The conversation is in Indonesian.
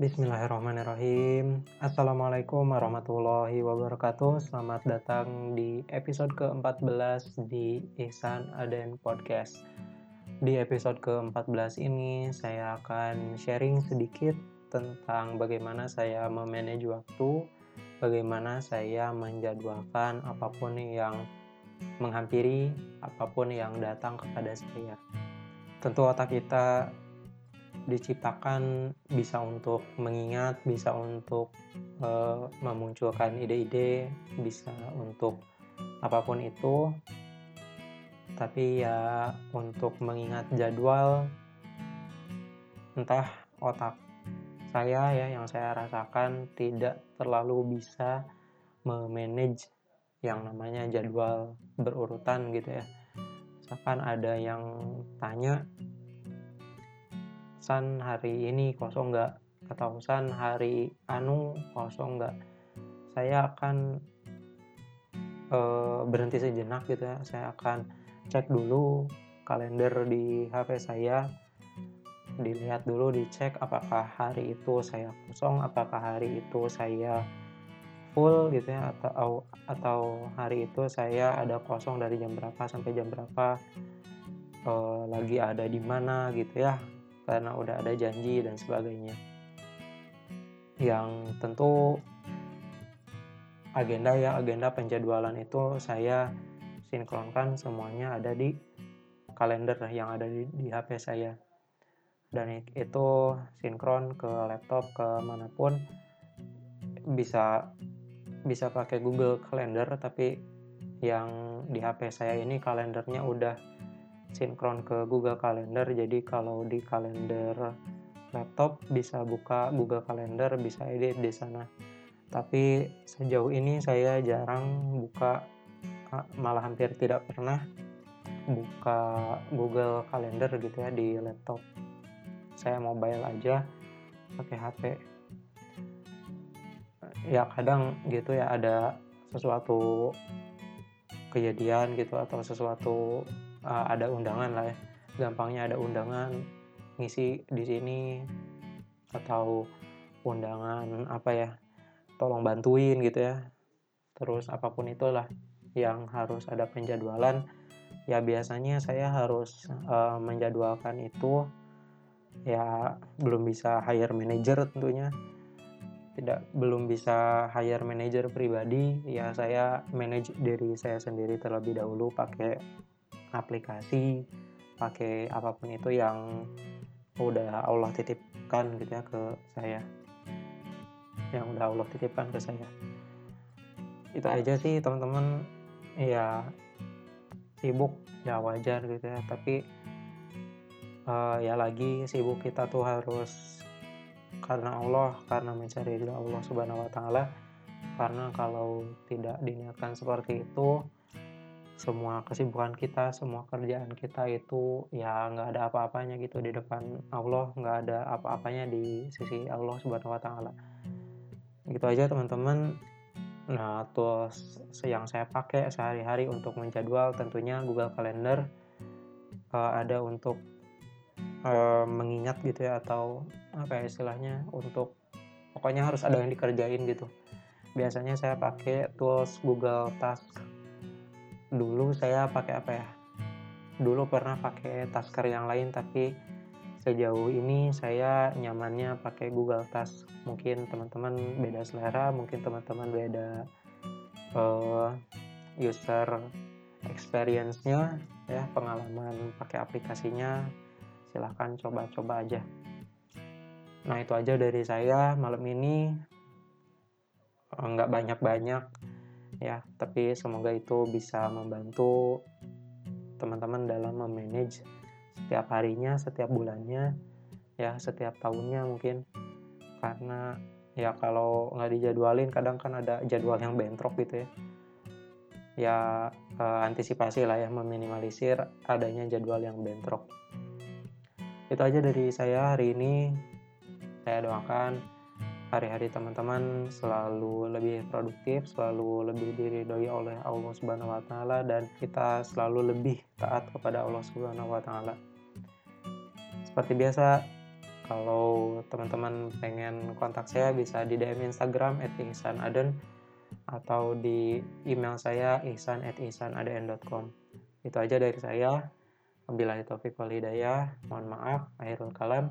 Bismillahirrahmanirrahim. Assalamualaikum warahmatullahi wabarakatuh. Selamat datang di episode ke-14 di Ihsan Aden Podcast. Di episode ke-14 ini saya akan sharing sedikit tentang bagaimana saya memanage waktu Bagaimana saya menjadwalkan apa pun yang menghampiri apa pun yang datang kepada saya. Tentu otak kita diciptakan bisa untuk mengingat, bisa untuk uh, memunculkan ide-ide, bisa untuk apa pun itu. Tapi ya untuk mengingat jadwal entah otak saya ya yang saya rasakan tidak terlalu bisa memanage yang namanya jadwal berurutan gitu ya. Misalkan ada yang tanya San hari ini kosong nggak? Atau San hari anu kosong nggak? Saya akan uh, berhenti sejenak gitu ya. Saya akan cek dulu kalender di HP saya. Dilihat dulu dicek apakah hari itu saya kosong apakah hari itu saya full gitu ya atau atau hari itu saya ada kosong dari jam berapa sampai jam berapa uh, lagi ada di mana gitu ya karena udah ada janji dan sebagainya. Yang tentu agenda ya agenda penjadwalan itu saya sinkronkan semuanya ada di kalender yang ada di, di HP saya. Dan itu sinkron ke laptop ke mana pun. Bisa bisa pakai Google Calendar tapi yang di HP saya ini kalendernya udah sinkron ke Google Calendar. Jadi kalau di kalender laptop bisa buka Google Calendar bisa edit di sana. Tapi sejauh ini saya jarang buka malah hampir tidak pernah buka Google Calendar gitu ya di laptop. Saya mobile aja pakai HP ya kadang gitu ya ada sesuatu kejadian gitu atau sesuatu uh, ada undangan lah ya. Gampangnya ada undangan ngisi di sini atau undangan apa ya tolong bantuin gitu ya. Terus apa pun itulah yang harus ada penjadwalan. Ya biasanya saya harus uh, menjadwalkan itu ya belum bisa hire manager tentunya. Tidak belum bisa hire manager pribadi. Ya saya manage diri saya sendiri terlebih dahulu pakai aplikasi pakai apa pun itu yang udah Allah titipkan gitu ya ke saya. Yang udah Allah titipkan ke saya. Itu aja sih teman-teman. Ya sibuk ya wajar gitu ya. Tapi uh, ya lagi sibuk kita tuh harus karena Allah karena mencari Allah subhanahu wa taala. Karena kalau tidak diniatkan seperti itu semua kesibukan kita, semua kerjaan kita itu ya nggak ada apa-apanya gitu di depan Allah, nggak ada apa-apanya di sisi Allah Subhanahu Wa Taala. Gitu aja teman-teman. Nah, tools yang saya pakai sehari-hari untuk menjadwal tentunya Google Calendar uh, ada untuk uh, mengingat gitu ya atau apa ya istilahnya untuk pokoknya harus ada yang dikerjain gitu. Biasanya saya pakai tools Google Task dulu saya pakai apa ya? Dulu pernah pakai tasker yang lain tapi sejauh ini saya nyamannya pakai Google Task mungkin teman-teman beda selera mungkin teman-teman beda uh, user experience-nya ya pengalaman pakai aplikasinya. Silahkan coba-coba aja. Nah itu aja dari saya malam ini. Nggak banyak-banyak ya tapi semoga itu bisa membantu teman-teman dalam memanage setiap harinya setiap bulannya ya setiap tahunnya mungkin. Karena ya kalau nggak dijadwalin kadang kan ada jadwal yang bentrok gitu ya. Ya eh, antisipasi lah ya meminimalisir adanya jadwal yang bentrok. Itu aja dari saya hari ini. Saya doakan hari-hari teman-teman selalu lebih produktif, selalu lebih diridhoi oleh Allah Subhanahu wa taala dan kita selalu lebih taat kepada Allah Subhanahu wa taala. Seperti biasa, kalau teman-teman pengen kontak saya bisa di DM Instagram @ihsanaden atau di email saya ihsan@ihsanadn.com. Itu aja dari saya. Wabillahi taufiq wal hidayah. Mohon maaf, akhirul kalam.